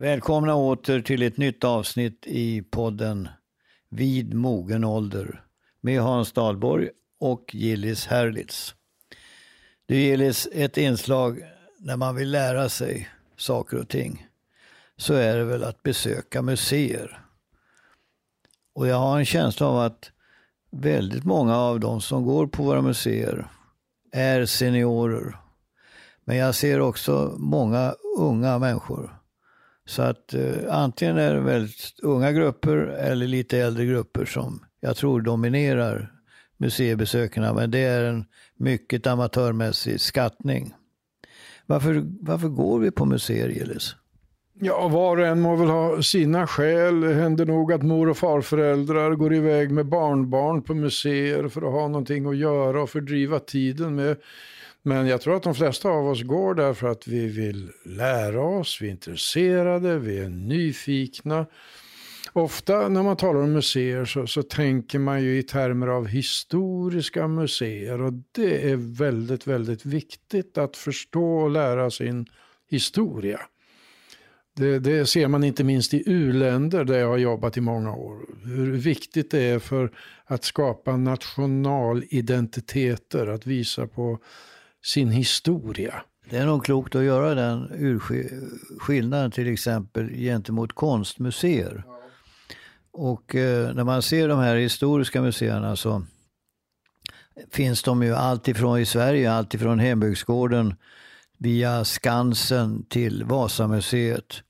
Välkomna åter till ett nytt avsnitt i podden Vid mogen ålder med Hans Dahlborg och Gillis Herlitz. Du Gillis, ett inslag när man vill lära sig saker och ting så är det väl att besöka museer. Och jag har en känsla av att väldigt många av de som går på våra museer är seniorer. Men jag ser också många unga människor så att eh, antingen är det väldigt unga grupper eller lite äldre grupper som jag tror dominerar museibesökarna. Men det är en mycket amatörmässig skattning. Varför, varför går vi på museer, Gillis? Ja, var och en må väl ha sina skäl. Det händer nog att mor och farföräldrar går iväg med barnbarn på museer för att ha någonting att göra och fördriva tiden med. Men jag tror att de flesta av oss går där för att vi vill lära oss, vi är intresserade, vi är nyfikna. Ofta när man talar om museer så, så tänker man ju i termer av historiska museer och det är väldigt, väldigt viktigt att förstå och lära sin historia. Det, det, ser man inte minst i u-länder där jag har jobbat i många år. Hur viktigt det är för att skapa nationalidentiteter, att visa på sin historia. Det är nog klokt att göra den skillnaden till exempel gentemot konstmuseer. Och eh, när man ser de här historiska museerna så finns de ju alltifrån i Sverige, alltifrån hembygdsgården via Skansen till Vasamuseet.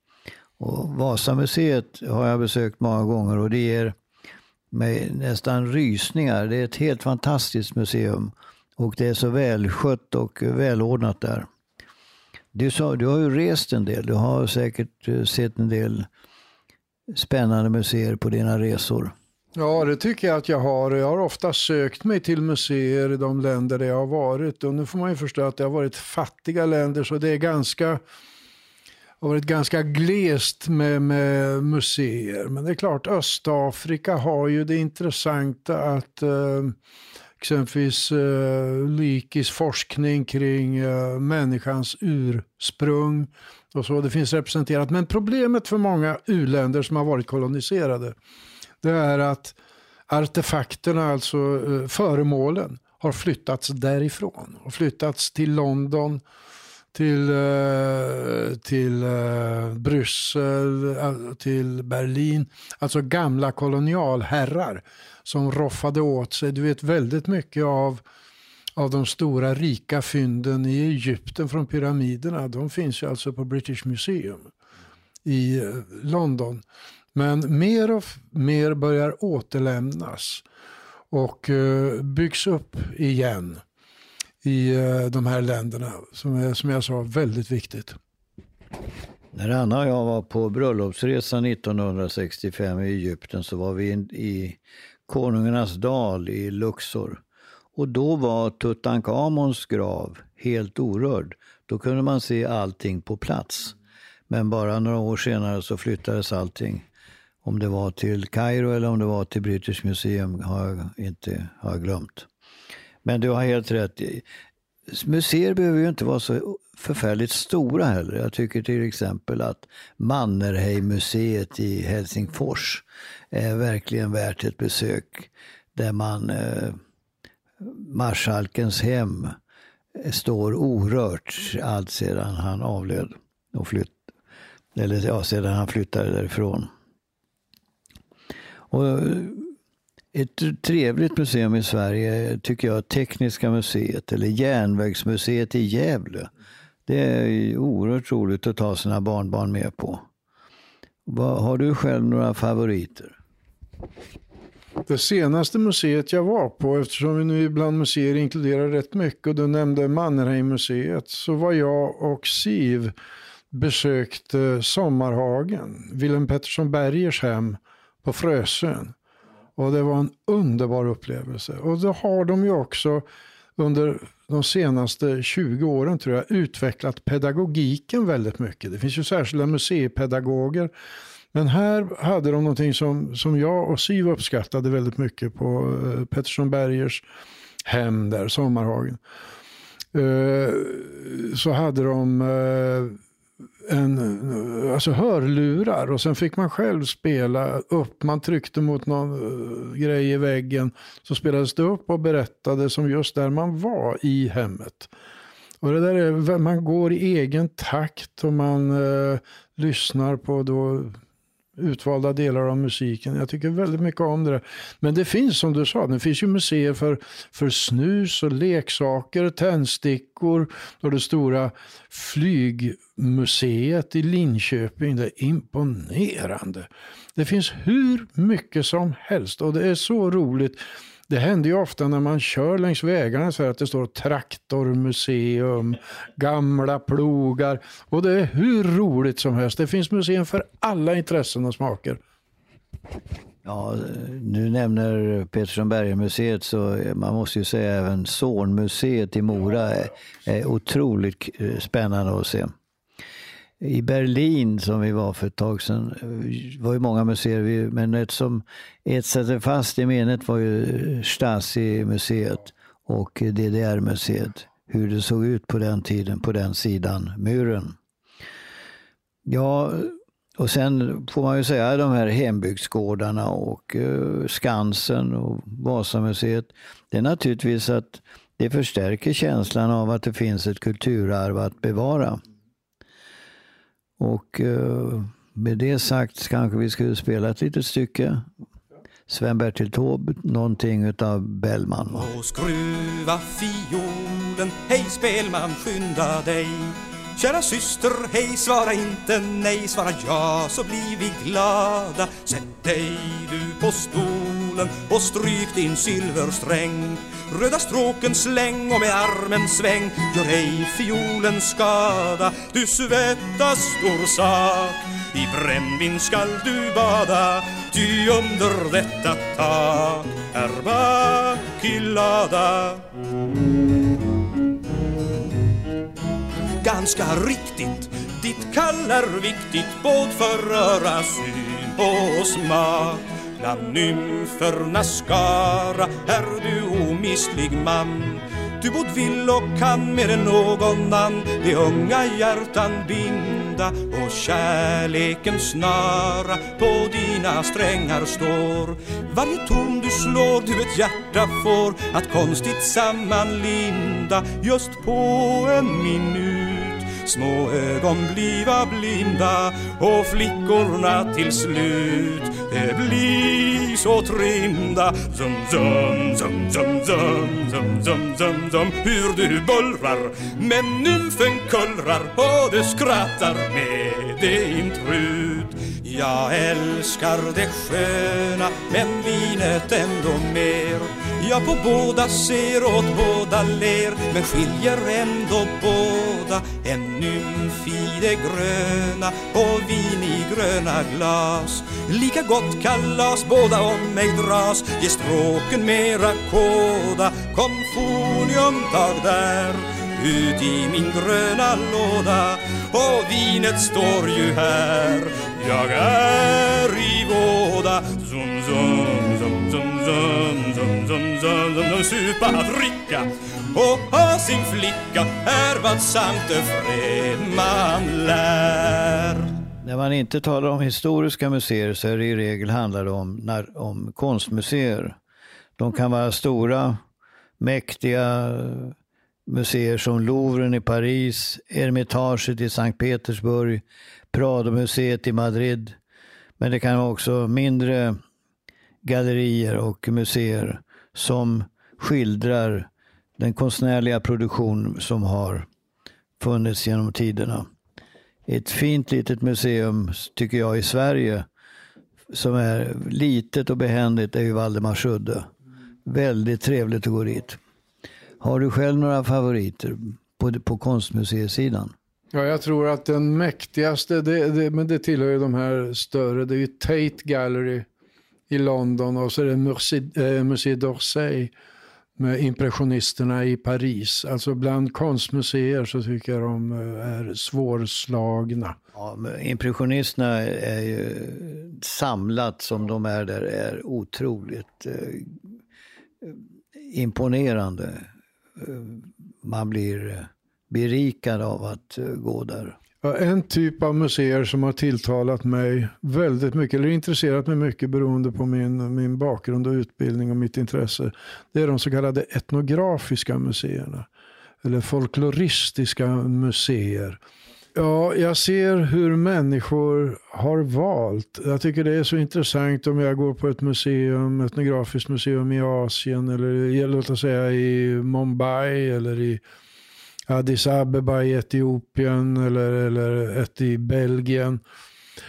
Och Vasamuseet har jag besökt många gånger och det ger mig nästan rysningar. Det är ett helt fantastiskt museum. Och det är så välskött och välordnat där. Du, sa, du har ju rest en del. Du har säkert eh, sett en del spännande museer på dina resor. Ja, det tycker jag att jag har. Jag har ofta sökt mig till museer i de länder där jag har varit. Och nu får man ju förstå att det har varit fattiga länder så det är ganska har varit ganska glest med, med museer. Men det är klart, Östafrika har ju det intressanta att eh, exempelvis eh, Lykis forskning kring eh, människans ursprung och så. Det finns representerat. Men problemet för många uländer som har varit koloniserade det är att artefakterna, alltså eh, föremålen, har flyttats därifrån och flyttats till London, till, eh, till eh, Bryssel, eh, till Berlin. Alltså gamla kolonialherrar som roffade åt sig. Du vet väldigt mycket av, av de stora rika fynden i Egypten från pyramiderna. De finns ju alltså på British Museum i eh, London. Men mer och mer börjar återlämnas och eh, byggs upp igen i eh, de här länderna som är som jag sa väldigt viktigt. När Anna och jag var på bröllopsresa 1965 i Egypten så var vi i Konungarnas dal i Luxor. Och då var Tutankhamons grav helt orörd. Då kunde man se allting på plats. Men bara några år senare så flyttades allting. Om det var till Kairo eller om det var till British Museum har jag inte har jag glömt. Men du har helt rätt. Museer behöver ju inte vara så förfärligt stora heller. Jag tycker till exempel att Mannerheimmuseet i Helsingfors är verkligen värt ett besök. Där man, eh, marskalkens hem står orört allt sedan han avled och flytt, eller ja, sedan han flyttade därifrån. Och eh, ett trevligt museum i Sverige tycker jag Tekniska museet eller Järnvägsmuseet i Gävle. Det är oerhört roligt att ta sina barnbarn med på. Har du själv några favoriter? Det senaste museet jag var på, eftersom vi nu ibland museer inkluderar rätt mycket och du nämnde Mannerheimmuseet, så var jag och Siv besökte Sommarhagen, Wilhelm Pettersson Bergers hem på Frösön. Och det var en underbar upplevelse. Och då har de ju också under de senaste 20 åren tror jag utvecklat pedagogiken väldigt mycket. Det finns ju särskilda museipedagoger. Men här hade de någonting som, som jag och Siv uppskattade väldigt mycket på eh, Pettersson Bergers hem där, Sommarhagen. Eh, så hade de eh, en, alltså hörlurar och sen fick man själv spela upp. Man tryckte mot någon uh, grej i väggen så spelades det upp och berättade som just där man var i hemmet. Och det där är, man går i egen takt och man uh, lyssnar på då utvalda delar av musiken. Jag tycker väldigt mycket om det. Men det finns som du sa, det finns ju museer för, för snus och leksaker, tändstickor och det stora flygmuseet i Linköping. Det är imponerande. Det finns hur mycket som helst och det är så roligt. Det händer ju ofta när man kör längs vägarna så att det står traktormuseum, gamla plogar och det är hur roligt som helst. Det finns museum för alla intressen och smaker. Ja, nu nämner Petersson Berger-museet så man måste ju säga även Zornmuseet i Mora är, är otroligt spännande att se. I Berlin som vi var för ett tag sedan Det var ju många museer, men ett som etsade fast i minnet var ju eh, Stasi-museet och DDR-museet. Hur det såg ut på den tiden, på den sidan muren. Ja, och sen får man ju säga de här hembygdsgårdarna och eh, Skansen och Vasamuseet. Det är naturligtvis att det förstärker känslan av att det finns ett kulturarv att bevara. Och eh, med det sagt kanske vi skulle spela ett litet stycke. Sven-Bertil Taube, någonting utav Bellman. Och skruva fiolen, hej spelman skynda dig Kära syster, hej, svara inte nej, svara ja så blir vi glada. Sätt dig du på stolen och stryk din silversträng. Röda stråken släng och med armen sväng, gör ej fiolen skada. Du svettas stor sak, i brännvin skall du bada, ty under detta tak är Bakilada ganska riktigt. Ditt kall är viktigt både för öra, syn och smak. Bland nymfernas skara är du omistlig man. Du både vill och kan mer än någon annan. De unga hjärtan binda och kärleken snara. På dina strängar står. Varje ton du slår du ett hjärta får att konstigt sammanlinda. Just på en minut små ögon bliva blinda och flickorna till slut det blir så trimda Zum, zum, zum, zum, zum, zum, zum, zum, zum Hur du bullrar men nymfen kullrar och du skrattar med din trut jag älskar det sköna men vinet ändå mer. Jag på båda ser åt båda ler men skiljer ändå båda En nymf i det gröna och vin i gröna glas. Lika gott kalas båda om mig dras Ge stråken mera kåda. Konfolium tag där ut i min gröna låda. Och vinet står ju här jag är i våda. Zum, zum, zum, zum, zum, zum, zum, zum, zum, zum, supa att dricka och ha sin flicka är vad Sankte Fredman lär. När man inte talar om historiska museer så är det i regel handlar det om, när, om konstmuseer. De kan vara stora, mäktiga museer som Louvren i Paris, Ermitaget i Sankt Petersburg, Prado-museet i Madrid. Men det kan vara också mindre gallerier och museer som skildrar den konstnärliga produktion som har funnits genom tiderna. Ett fint litet museum, tycker jag, i Sverige som är litet och behändigt är ju Valdemarsudde. Väldigt trevligt att gå dit. Har du själv några favoriter på, på konstmuseisidan? Ja, jag tror att den mäktigaste, det, det, men det tillhör ju de här större, det är ju Tate Gallery i London och så är det Musée, eh, d'Orsay med impressionisterna i Paris. Alltså bland konstmuseer så tycker jag de eh, är svårslagna. Ja, impressionisterna är ju samlat som de är där är otroligt eh, imponerande. Eh, man blir berikad av att eh, gå där. Ja, en typ av museer som har tilltalat mig väldigt mycket, eller intresserat mig mycket beroende på min, min bakgrund och utbildning och mitt intresse. Det är de så kallade etnografiska museerna. Eller folkloristiska museer. Ja, jag ser hur människor har valt. Jag tycker det är så intressant om jag går på ett museum, etnografiskt museum i Asien eller låt oss säga i Mumbai eller i Addis Abeba i Etiopien eller, eller ett i Belgien.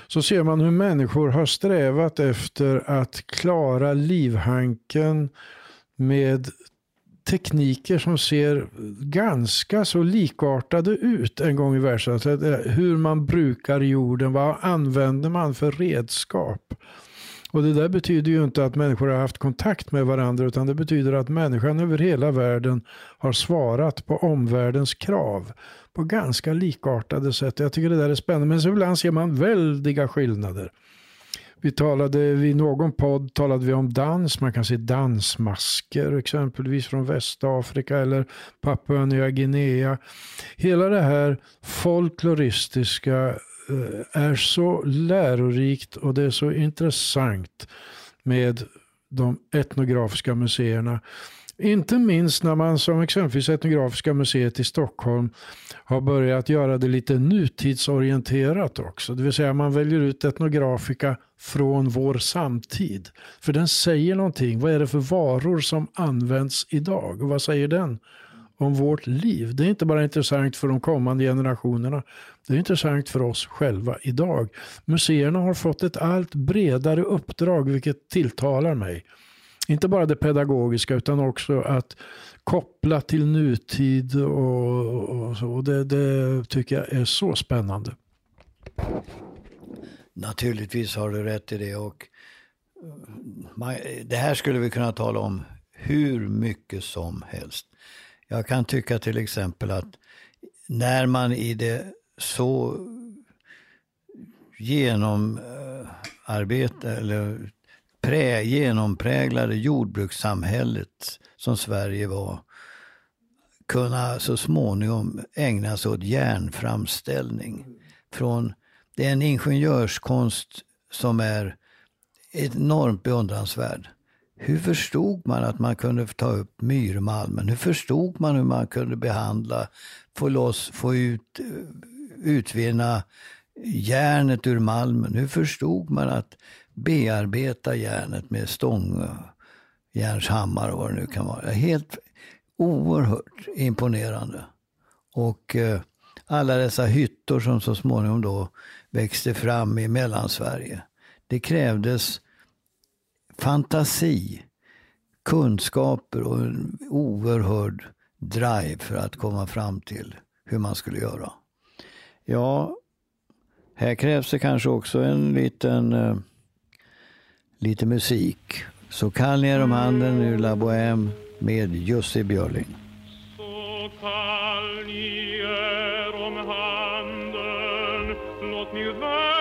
Så ser man hur människor har strävat efter att klara livhanken med tekniker som ser ganska så likartade ut en gång i världen. Hur man brukar jorden, vad använder man för redskap? Och det där betyder ju inte att människor har haft kontakt med varandra utan det betyder att människan över hela världen har svarat på omvärldens krav på ganska likartade sätt. Jag tycker det där är spännande men så ibland ser man väldiga skillnader. Vi talade vid någon podd talade vi om dans. Man kan se dansmasker exempelvis från Västafrika eller Papua Nya Guinea. Hela det här folkloristiska Eh, är så lärorikt och det är så intressant med de etnografiska museerna. Inte minst när man som exempelvis Etnografiska museet i Stockholm har börjat göra det lite nutidsorienterat också. Det vill säga man väljer ut etnografika från vår samtid. För den säger någonting. Vad är det för varor som används idag? Och vad säger den om vårt liv. Det är inte bara intressant för de kommande generationerna. Det är intressant för oss själva idag. Museerna har fått ett allt bredare uppdrag vilket tilltalar mig. Inte bara det pedagogiska utan också att koppla till nutid och, och så. Det, det tycker jag är så spännande. Naturligtvis har du rätt i det. och eh, Det här skulle vi kunna tala om hur mycket som helst. Jag kan tycka till exempel att när man i det så genomarbete eh, eller prä, genompräglade jordbrukssamhället som Sverige var kunna så småningom ägna sig åt järnframställning. Från, det är en ingenjörskonst som är enormt beundransvärd. Hur förstod man att man kunde ta upp myrmalmen? Hur förstod man hur man kunde behandla, få loss, få ut, eh, utvinna järnet ur malmen? Hur förstod man att bearbeta järnet med stång, järnshammar och vad det nu kan vara? Helt oerhört imponerande. Och eh, alla dessa hyttor som så småningom då växte fram i Mellansverige. Det krävdes fantasi, kunskaper och en oerhörd drive för att komma fram till hur man skulle göra. Ja, här krävs det kanske också en liten uh, lite musik. Så kall ner om handen ur La Bohème med Jussi Björling. Så kall ni är om handen, låt mig vara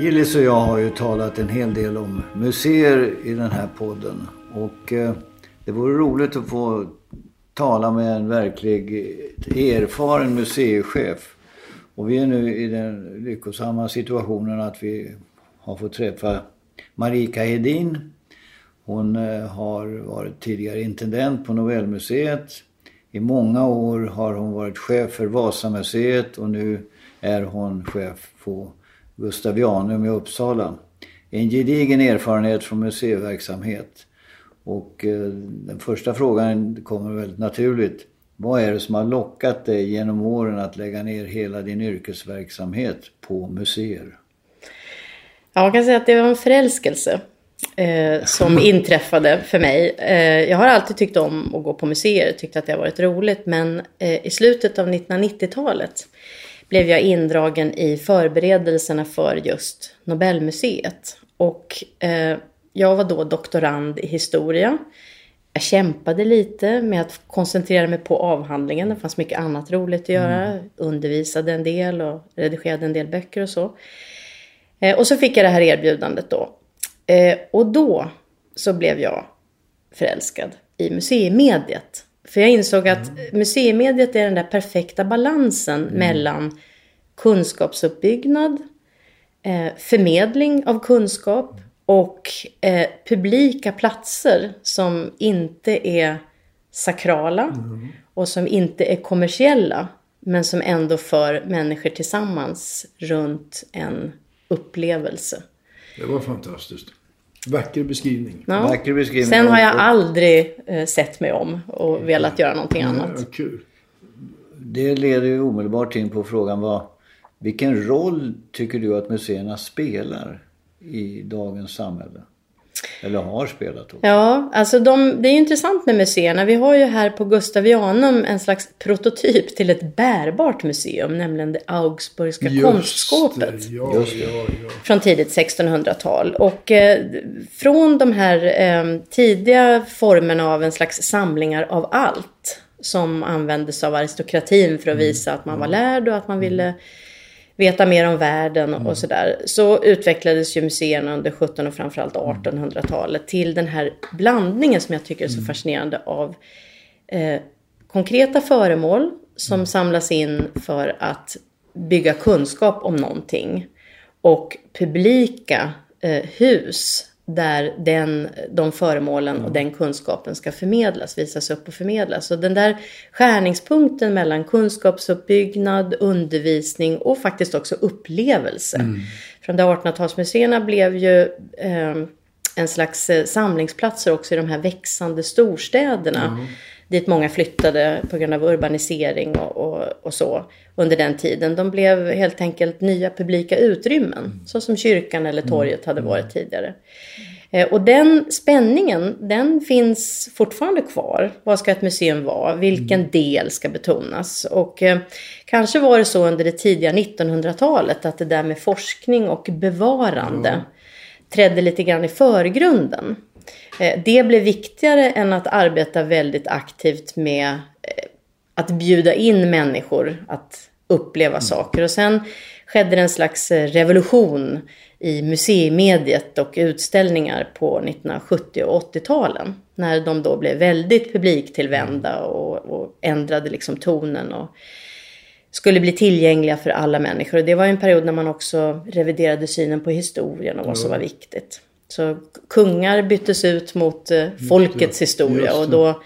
Gillis och jag har ju talat en hel del om museer i den här podden. Och eh, det vore roligt att få tala med en verklig erfaren museichef. Och vi är nu i den lyckosamma situationen att vi har fått träffa Marika Hedin. Hon eh, har varit tidigare intendent på Nobelmuseet. I många år har hon varit chef för Vasamuseet och nu är hon chef på Gustavianum i Uppsala. En gedigen erfarenhet från museiverksamhet. Och eh, den första frågan kommer väldigt naturligt. Vad är det som har lockat dig genom åren att lägga ner hela din yrkesverksamhet på museer? Ja, man kan säga att det var en förälskelse eh, som inträffade för mig. Eh, jag har alltid tyckt om att gå på museer, tyckt att det har varit roligt. Men eh, i slutet av 1990-talet blev jag indragen i förberedelserna för just Nobelmuseet. Och eh, jag var då doktorand i historia. Jag kämpade lite med att koncentrera mig på avhandlingen. Det fanns mycket annat roligt att göra. Undervisade en del och redigerade en del böcker och så. Eh, och så fick jag det här erbjudandet då. Eh, och då så blev jag förälskad i museimediet. För jag insåg att museimediet är den där perfekta balansen mellan kunskapsuppbyggnad, eh, förmedling av kunskap och eh, publika platser som inte är sakrala och som inte är kommersiella men som ändå för människor tillsammans runt en upplevelse. Det var fantastiskt. Vacker beskrivning. Ja. Vacker beskrivning. Sen har jag aldrig eh, sett mig om och velat göra någonting annat. Ja, kul. Det leder ju omedelbart in på frågan vad, vilken roll tycker du att museerna spelar i dagens samhälle? Eller har spelat också? Ja, alltså de, det är intressant med museerna. Vi har ju här på Gustavianum en slags prototyp till ett bärbart museum, nämligen det Augsburgska konstskåpet. det, ja, Just det. ja, ja. från tidigt 1600-tal. Och eh, från de här eh, tidiga formerna av en slags samlingar av allt som användes av aristokratin för att visa att man var lärd och att man ville veta mer om världen och sådär. Så utvecklades ju museerna under 1700 och framförallt 1800-talet till den här blandningen som jag tycker är så fascinerande av eh, konkreta föremål som samlas in för att bygga kunskap om någonting och publika eh, hus där den, de föremålen och den kunskapen ska förmedlas, visas upp och förmedlas. Och den där skärningspunkten mellan kunskapsuppbyggnad, undervisning och faktiskt också upplevelse. Mm. För de där 1800-talsmuseerna blev ju eh, en slags eh, samlingsplatser också i de här växande storstäderna. Mm. Dit många flyttade på grund av urbanisering och, och, och, så under den tiden. De blev helt enkelt nya publika utrymmen. Mm. Så som kyrkan eller torget hade varit mm. tidigare. Eh, och den spänningen, den finns fortfarande kvar. Vad ska ett museum vara? Vilken mm. del ska betonas? Och eh, kanske var det så under det tidiga 1900-talet att det där med forskning och bevarande mm. trädde lite grann i förgrunden. Eh, det blev viktigare än att arbeta väldigt aktivt med eh, att bjuda in människor att uppleva mm. saker. Och sen skedde det en slags eh, revolution i museimediet och utställningar på 1970 och 80-talen. När de då blev väldigt publiktillvända och, och ändrade liksom tonen och skulle bli tillgängliga för alla människor. Och det var en period när man också reviderade synen på historien och vad som var viktigt. Så kungar byttes ut mot eh, folkets historia och då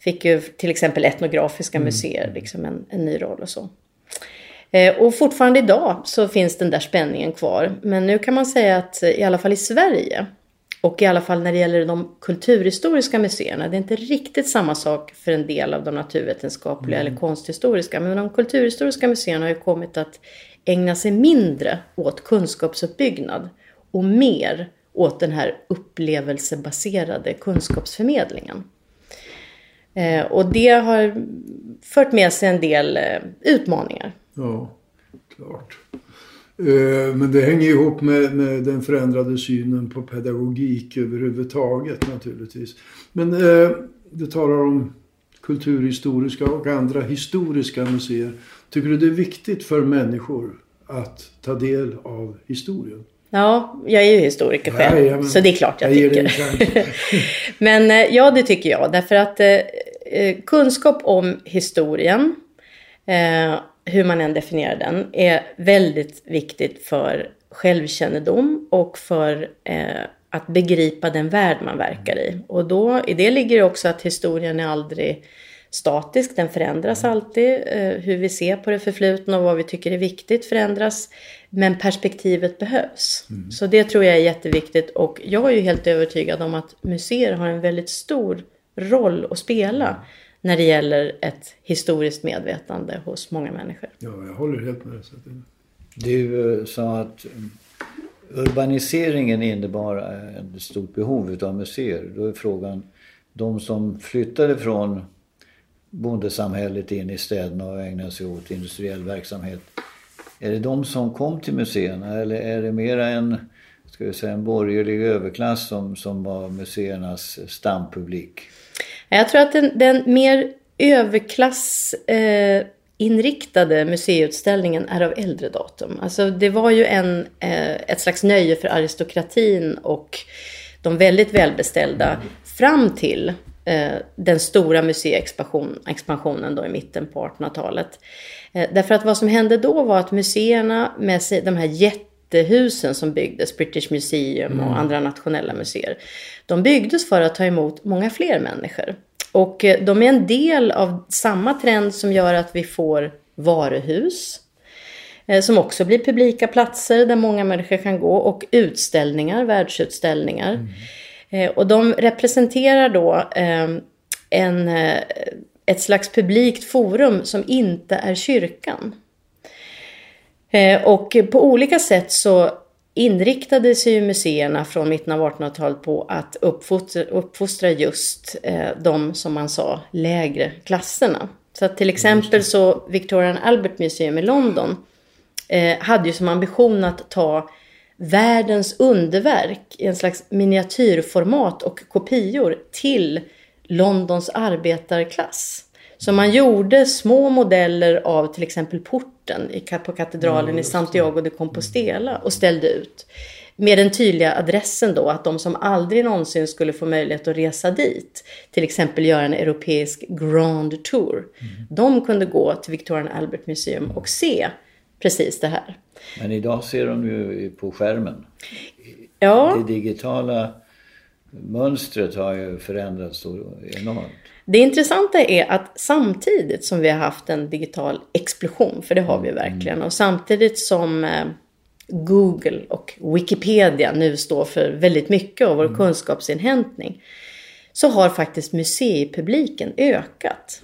fick ju till exempel etnografiska mm. museer liksom en, en ny roll och så. Eh, och fortfarande idag så finns den där spänningen kvar. Men nu kan man säga att eh, i alla fall i Sverige och i alla fall när det gäller de kulturhistoriska museerna, det är inte riktigt samma sak för en del av de naturvetenskapliga mm. eller konsthistoriska, men de kulturhistoriska museerna har ju kommit att ägna sig mindre åt kunskapsuppbyggnad och mer åt den här upplevelsebaserade kunskapsförmedlingen. Eh, och det har fört med sig en del eh, utmaningar. Ja, klart. Eh, men det hänger ihop med, med den förändrade synen på pedagogik överhuvudtaget naturligtvis. Men eh, du talar om kulturhistoriska och andra historiska museer. Tycker du det är viktigt för människor att ta del av historien? Ja, jag är ju historiker själv, Nej, men, så det är klart jag, jag tycker. men eh, ja, det tycker jag. Därför att eh, eh, kunskap om historien, eh, hur man än definierar den, är väldigt viktigt för självkännedom och för eh, att begripa den värld man verkar i. Och då, i det ligger också att historien är aldrig statisk, den förändras alltid. Eh, hur vi ser på det förflutna och vad vi tycker är viktigt förändras. Men perspektivet behövs. Mm. Så det tror jag är jätteviktigt och jag är ju helt övertygad om att museer har en väldigt stor roll att spela när det gäller ett historiskt medvetande hos många människor. Ja, jag håller helt med. Du eh, sa att urbaniseringen innebar ett stort behov av museer. Då är frågan, de som flyttade från bondesamhället in i städerna och ägnade sig åt industriell verksamhet. Är det de som kom till museerna eller är det mera en, ska vi säga, en borgerlig överklass som, som var museernas stampublik? Jag tror att den, den mer överklassinriktade eh, museiutställningen är av äldre datum. Alltså det var ju en, eh, ett slags nöje för aristokratin och de väldigt välbeställda fram till eh, den stora museiexpansionen då i mitten på 1800-talet. Eh, därför att vad som hände då var att museerna med de här jättehusen som byggdes, British Museum och mm. andra nationella museer, de byggdes för att ta emot många fler människor. Och eh, de är en del av samma trend som gör att vi får varuhus, eh, som också blir publika platser där många människor kan gå och utställningar, världsutställningar. Mm. Eh, och de representerar då ehm, en, eh, ett slags publikt forum som inte är kyrkan. Eh, och på olika sätt så inriktade sig museerna från mitten av 1800-talet på att uppfostra, uppfostra just de, som man sa, lägre klasserna. Så att till exempel så Victorian Albert Museum i London hade ju som ambition att ta världens underverk i en slags miniatyrformat och kopior till Londons arbetarklass. Så man gjorde små modeller av till exempel porten på katedralen mm, i Santiago de Compostela och ställde ut. Med den tydliga adressen då att de som aldrig någonsin skulle få möjlighet att resa dit, till exempel göra en europeisk Grand Tour, mm. de kunde gå till Victorian Albert Museum och se precis det här. Men idag ser de ju på skärmen. Ja. Det digitala mönstret har ju förändrats så enormt. Det intressanta är att samtidigt som vi har haft en digital explosion, för det har vi verkligen, och samtidigt som eh, Google och Wikipedia nu står för väldigt mycket av vår kunskapsinhämtning, så har faktiskt museipubliken ökat.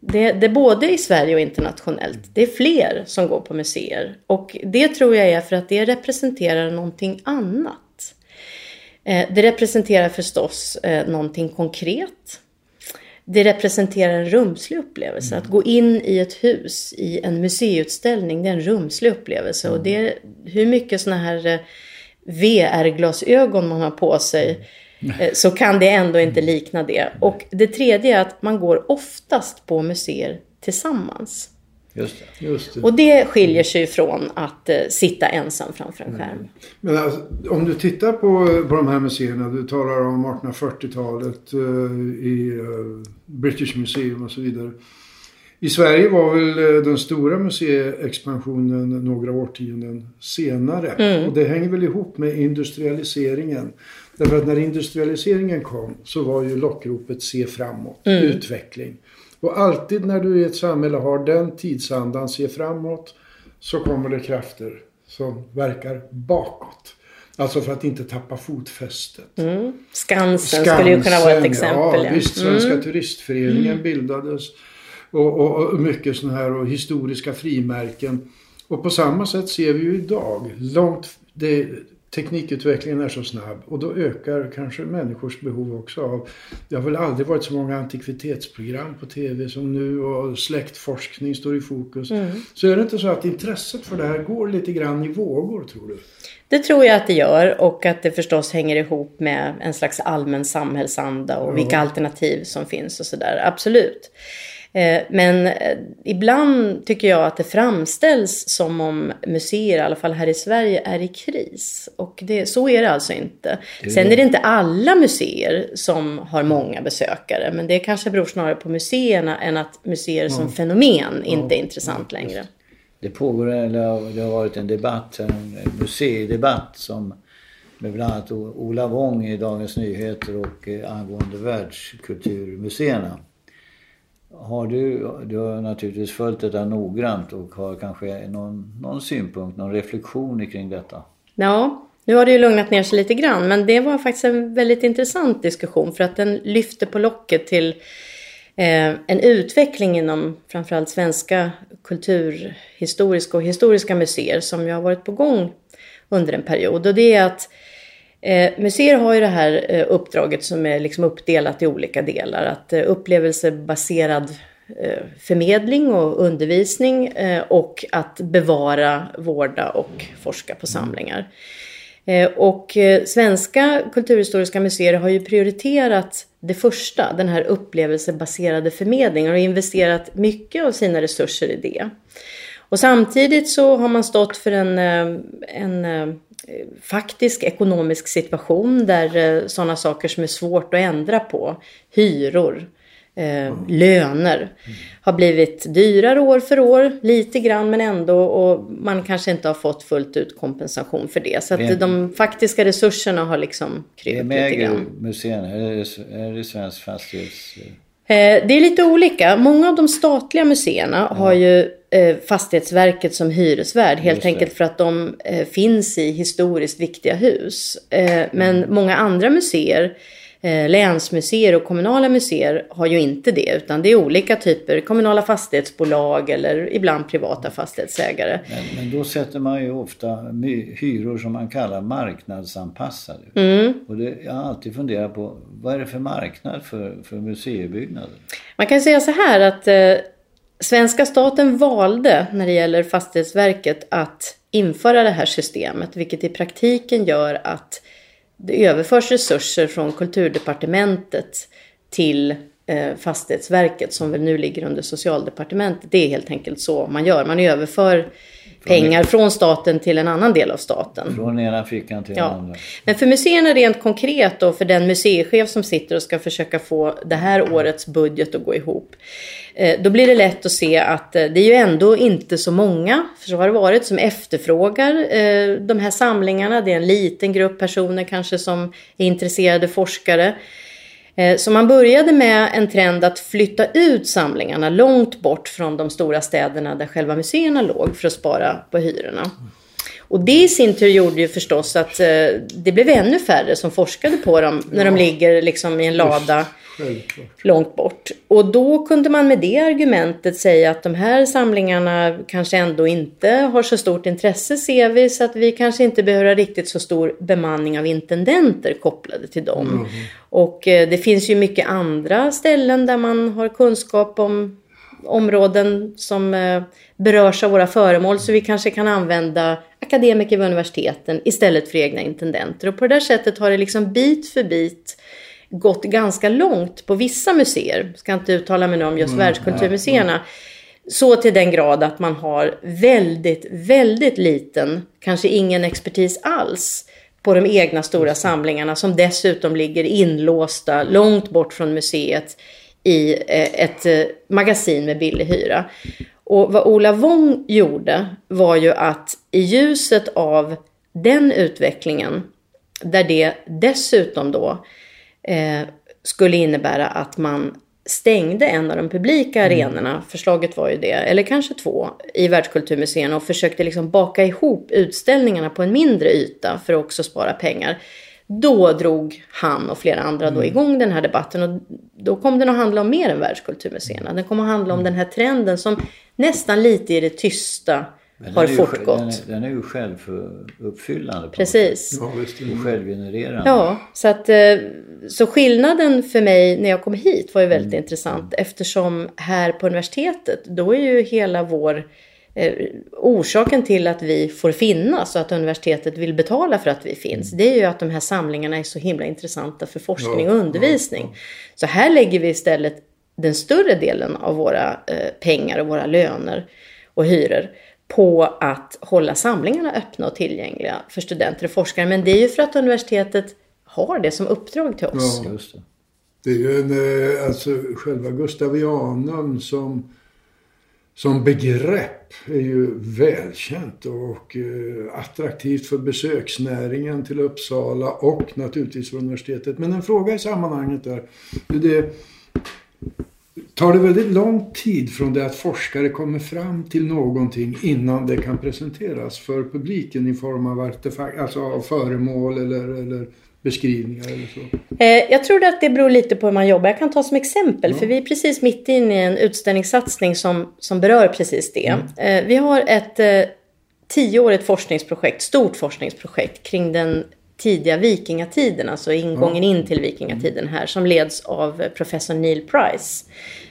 Det, det är både i Sverige och internationellt. Det är fler som går på museer. Och det tror jag är för att det representerar någonting annat. Eh, det representerar förstås eh, någonting konkret. Det representerar en rumslig upplevelse. Att gå in i ett hus i en museiutställning, det är en rumslig upplevelse. Och det är hur mycket sådana här eh, VR-glasögon man har på sig så kan det ändå inte likna det. Och det tredje är att man går oftast på museer tillsammans. Just det. Just det. Och det skiljer sig från att eh, sitta ensam framför en skärm. Men alltså, om du tittar på, på de här museerna, du talar om 1840-talet eh, i eh, British Museum och så vidare. I Sverige var väl eh, den stora museiexpansionen några årtionden senare. Och det hänger väl ihop med industrialiseringen. Därför att när industrialiseringen kom så var ju lockropet se framåt, utveckling. Och alltid när du i ett samhälle har den tidsandan, se framåt, så kommer det krafter som verkar bakåt. Alltså för att inte tappa fotfästet. Skansen, skulle ju kunna vara ett exempel. Ja, visst. Svenska turistföreningen bildades. Och, och, och mycket sådana här och historiska frimärken. Och på samma sätt ser vi ju idag. Långt, det, teknikutvecklingen är så snabb och då ökar kanske människors behov också av... Det har väl aldrig varit så många antikvitetsprogram på tv som nu och släktforskning står i fokus. Så är det inte så att intresset för det här går lite grann i vågor tror du? Det tror jag att det gör och att det förstås hänger ihop med en slags allmän samhällsanda och vilka alternativ som finns och sådär. Absolut. Eh, Men eh, ibland tycker jag att det framställs som om museer, i alla fall här i Sverige, är i kris. Och det, så är det alltså inte. Sen är det inte alla museer som har många besökare. Men det kanske beror snarare på museerna än att museer som fenomen inte är intressant längre. Det pågår, eller det har varit en debatt, en museidebatt som med bland annat Ola Wång i Dagens Nyheter och eh, angående världskulturmuseerna. Har du, du har naturligtvis följt detta noggrant och har kanske någon, någon synpunkt, någon reflektion kring detta? Ja, nu har det ju lugnat ner sig lite grann, men det var faktiskt en väldigt intressant diskussion för att den lyfte på locket till eh, en utveckling inom framförallt svenska kulturhistoriska och historiska museer som ju har varit på gång under en period. Och det är att Eh, museer har ju det här eh, uppdraget som är liksom uppdelat i olika delar. Att eh, upplevelsebaserad eh, förmedling och undervisning eh, och att bevara, vårda och forska på samlingar. Eh, Och eh, svenska kulturhistoriska museer har ju prioriterat det första, den här upplevelsebaserade förmedlingen och investerat mycket av sina resurser i det. Och samtidigt så har man stått för en, eh, en eh, faktisk ekonomisk situation där sådana saker som är svårt att ändra på, hyror, eh, löner, har blivit dyrare år för år, lite grann men ändå och man kanske inte har fått fullt ut kompensation för det. Så att Vem- de faktiska resurserna har liksom krympt Vem lite äger grann. museerna? Är det, är det Svensk Fastighets... Eh, Det är lite olika. Många av de statliga museerna har ju eh, Fastighetsverket som hyresvärd. Helt enkelt för att de eh, finns i historiskt viktiga hus. Men Mm. många andra museer, länsmuseer och kommunala museer har ju inte det. Utan det är olika typer. Kommunala fastighetsbolag eller ibland privata fastighetsägare. Men, men då sätter man ju ofta hyror som man kallar marknadsanpassade. Mm. Och det, jag har alltid funderat på vad är det för marknad för, för museibyggnader? Man kan säga så här att eh, svenska staten valde när det gäller Fastighetsverket att införa det här systemet, vilket i praktiken gör att det överförs resurser från kulturdepartementet till Fastighetsverket som väl nu ligger under Socialdepartementet. Det är helt enkelt så man gör. Man överför pengar från staten till en annan del av staten. Från ena fickan till Ja. den andra. Men för museerna rent konkret då, för den museichef som sitter och ska försöka få det här årets budget att gå ihop. eh, Då blir det lätt att se att eh, det är ju ändå inte så många, för så har det varit, som efterfrågar eh, de här samlingarna. Det är en liten grupp personer kanske som är intresserade forskare. Eh, Så man började med en trend att flytta ut samlingarna långt bort från de stora städerna där själva museerna låg för att spara på hyrorna. Och det i sin tur gjorde ju förstås att eh, det blev ännu färre som forskade på dem när de ligger liksom i en lada. Långt bort. Och då kunde man med det argumentet säga att de här samlingarna kanske ändå inte har så stort intresse ser vi så att vi kanske inte behöver riktigt så stor bemanning av intendenter kopplade till dem. Och eh, det finns ju mycket andra ställen där man har kunskap om områden som eh, berörs av våra föremål så vi kanske kan använda akademiker vid universiteten istället för egna intendenter. Och på det där sättet har det liksom bit för bit gått ganska långt på vissa museer. Ska inte uttala mig nu om just världskulturmuseerna. Så till den grad att man har väldigt, väldigt liten, kanske ingen expertis alls på de egna stora samlingarna som dessutom ligger inlåsta långt bort från museet i eh, ett eh, magasin med billig hyra. Och vad Ola Wong gjorde var ju att i ljuset av den utvecklingen, där det dessutom då eh, skulle innebära att man stängde en av de publika arenorna, förslaget var ju det, eller kanske två, i världskulturmuseerna och försökte liksom baka ihop utställningarna på en mindre yta för att också spara pengar. Då drog han och flera andra då igång den här debatten och då kom den att handla om mer än världskulturmuseerna. Den kom att handla om den här trenden som nästan lite i det tysta Men har den är ju, fortgått. Den är, den är ju självuppfyllande. Precis. Ja, självgenererande. Ja, så, att, eh, så skillnaden för mig när jag kom hit var ju väldigt intressant eftersom här på universitetet då är ju hela vår eh, orsaken till att vi får finnas och att universitetet vill betala för att vi finns. Det är ju att de här samlingarna är så himla intressanta för forskning Ja, och ja, undervisning. Så här lägger vi istället den större delen av våra eh, pengar och våra löner och hyror på att hålla samlingarna öppna och tillgängliga för studenter och forskare. Men det är ju för att universitetet har det som uppdrag till oss. Ja. Just det. Det är ju en, eh, alltså själva Gustavianum som, som begrepp är ju välkänt och eh, attraktivt för besöksnäringen till Uppsala och naturligtvis för universitetet. Men en fråga i sammanhanget är, det, tar det väldigt lång tid från det att forskare kommer fram till någonting innan det kan presenteras för publiken i form av artefakt, alltså av föremål eller, eller beskrivningar eller så? Eh, jag tror att det beror lite på hur man jobbar. Jag kan ta som exempel, för vi är precis mitt inne i en utställningssatsning som, som berör precis det. Eh, vi har ett eh, tioårigt forskningsprojekt, stort forskningsprojekt kring den tidiga vikingatiden, alltså ingången in till vikingatiden här, som leds av professor Neil Price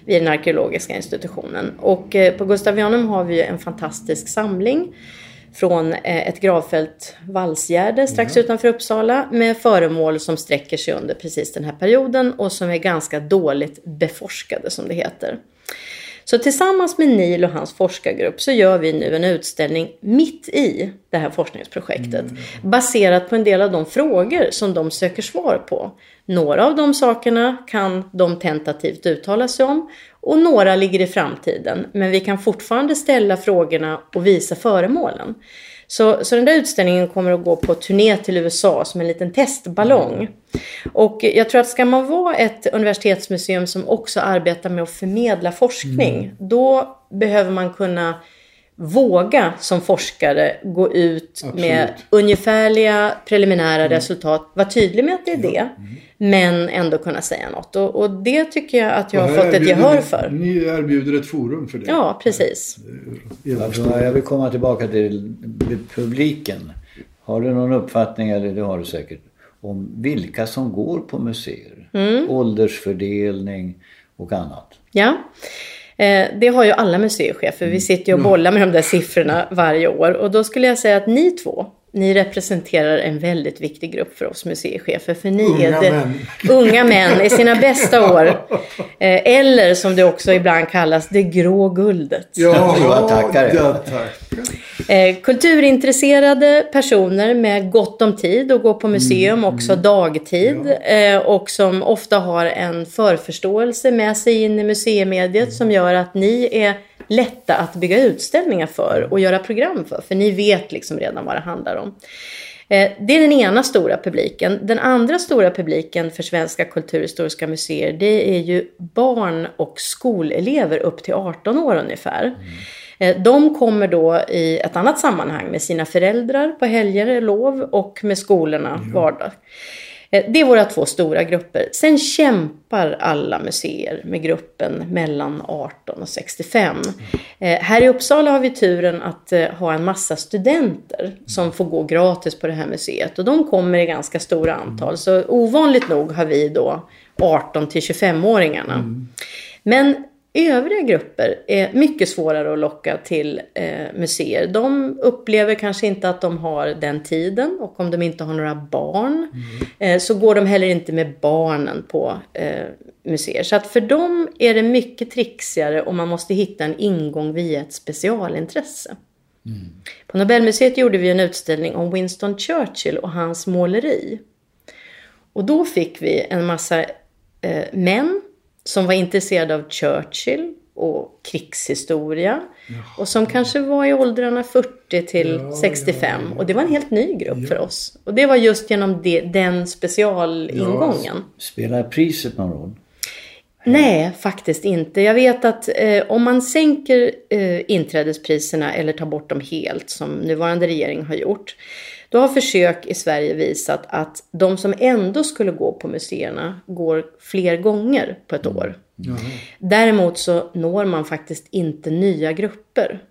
vid den arkeologiska institutionen. Och eh, på Gustavianum har vi en fantastisk samling från eh, ett gravfält Vallsgärde strax utanför Uppsala med föremål som sträcker sig under precis den här perioden och som är ganska dåligt beforskade som det heter. Så tillsammans med Neil och hans forskargrupp så gör vi nu en utställning mitt i det här forskningsprojektet. Baserat på en del av de frågor som de söker svar på. Några av de sakerna kan de tentativt uttala sig om och några ligger i framtiden. Men vi kan fortfarande ställa frågorna och visa föremålen. Så, så den där utställningen kommer att gå på turné till USA som en liten testballong. Och jag tror att ska man vara ett universitetsmuseum som också arbetar med att förmedla forskning, då behöver man kunna våga som forskare gå ut med Absolut. ungefärliga preliminära resultat, vara tydlig med att det är det, men ändå kunna säga något. Och, och det tycker jag att jag har fått ett gehör för. Ni erbjuder ett forum för det. Ja, precis. Jag Alltså, jag vill komma tillbaka till publiken. Har du någon uppfattning, eller det har du säkert, om vilka som går på museer? Åldersfördelning och annat. Ja. Eh, Det har ju alla museichefer. Vi sitter ju och bollar med de där siffrorna varje år. Och då skulle jag säga att ni två ni representerar en väldigt viktig grupp för oss museichefer. För ni Unga är det, män. unga män i sina bästa år. Eh, eller som det också ibland kallas, det grå guldet. Ja, Jag tackar. ja, tack. Eh, kulturintresserade personer med gott om tid och gå på museum också dagtid. Eh, och som ofta har en förförståelse med sig in i museimediet som gör att ni är lätta att bygga utställningar för och göra program för. För ni vet liksom redan vad det handlar om. Eh, Det är den ena stora publiken. Den andra stora publiken för Svenska kulturhistoriska museer det är ju barn och skolelever upp till 18 år ungefär. Eh, De kommer då i ett annat sammanhang med sina föräldrar på helger, lov och med skolorna vardag. Eh, Det är våra två stora grupper. Sen kämpar alla museer med gruppen mellan 18 och 65. Eh, Här i Uppsala har vi turen att eh, ha en massa studenter som får gå gratis på det här museet. Och de kommer i ganska stora antal. Så ovanligt nog har vi då 18 till 25-åringarna. Men övriga grupper är mycket svårare att locka till eh, museer. De upplever kanske inte att de har den tiden och om de inte har några barn eh, så går de heller inte med barnen på eh, museer. Så att för dem är det mycket trixigare och man måste hitta en ingång via ett specialintresse. På Nobelmuseet gjorde vi en utställning om Winston Churchill och hans måleri. Och då fick vi en massa eh, män som var intresserade av Churchill och krigshistoria. Och som kanske var i åldrarna 40 till 65. Och det var en helt ny grupp för oss. Och det var just genom det, den specialingången. Spelar priset någon roll? Nej, faktiskt inte. Jag vet att eh, om man sänker eh, inträdespriserna eller tar bort dem helt, som nuvarande regering har gjort, då har försök i Sverige visat att de som ändå skulle gå på museerna går fler gånger på ett år. Däremot så når man faktiskt inte nya grupper.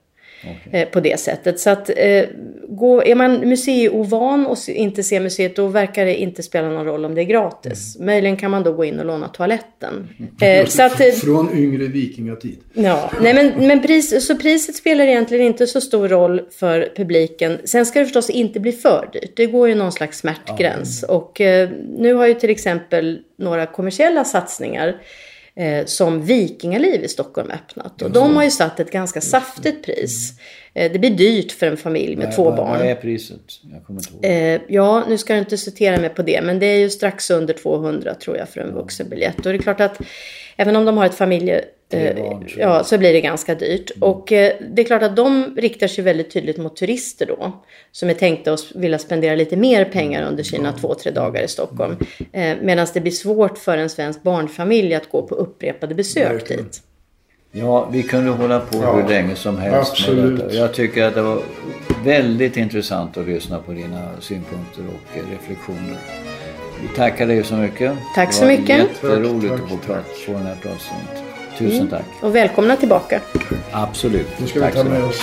Eh, På det sättet. Så att eh, gå, är man museiovan och inte ser museet då verkar det inte spela någon roll om det är gratis. Möjligen kan man då gå in och låna toaletten. Eh, så att, eh, Från yngre vikingatid. Ja, nej men, men pris, så priset spelar egentligen inte så stor roll för publiken. Sen ska det förstås inte bli för dyrt. Det går ju någon slags smärtgräns. Och eh, nu har ju till exempel några kommersiella satsningar eh, som Vikingaliv i Stockholm öppnat. Och de har ju satt ett ganska saftigt pris. Eh, det blir dyrt för en familj med två vad, barn. Vad är priset? Jag kommer inte ihåg. Eh, ja, nu ska du inte citera mig på det, men det är ju strax under 200 tror jag för en vuxenbiljett. Och det är klart att även om de har ett familje... Eh, barn, jag. ja, så blir det ganska dyrt. Och eh, det är klart att de riktar sig väldigt tydligt mot turister då. Som är tänkta att vilja spendera lite mer pengar under sina två, tre dagar i Stockholm. Eh, Medan det blir svårt för en svensk barnfamilj att gå på upprepade besök Verkligen. dit. Ja, vi kunde hålla på Ja, hur länge som helst absolut. med detta. Jag tycker att det var väldigt intressant att lyssna på dina synpunkter och eh, reflektioner. Vi tackar dig så mycket. Tack så Det var mycket. jätteroligt Tack, att få, tack. få den här pratstunden. Tusen tack. Och välkomna tillbaka. Absolut. Nu ska vi tack ta så med mycket. oss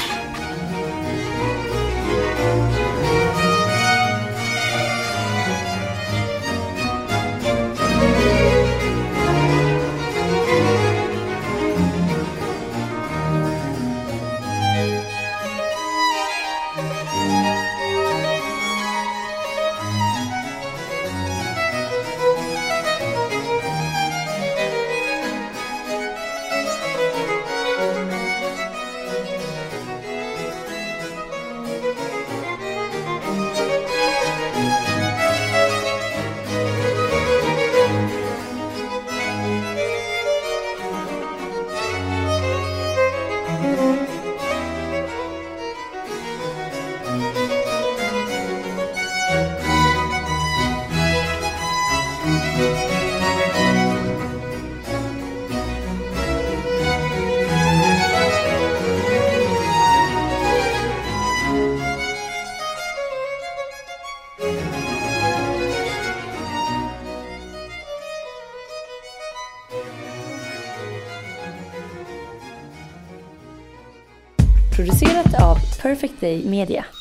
Perfect Day Media.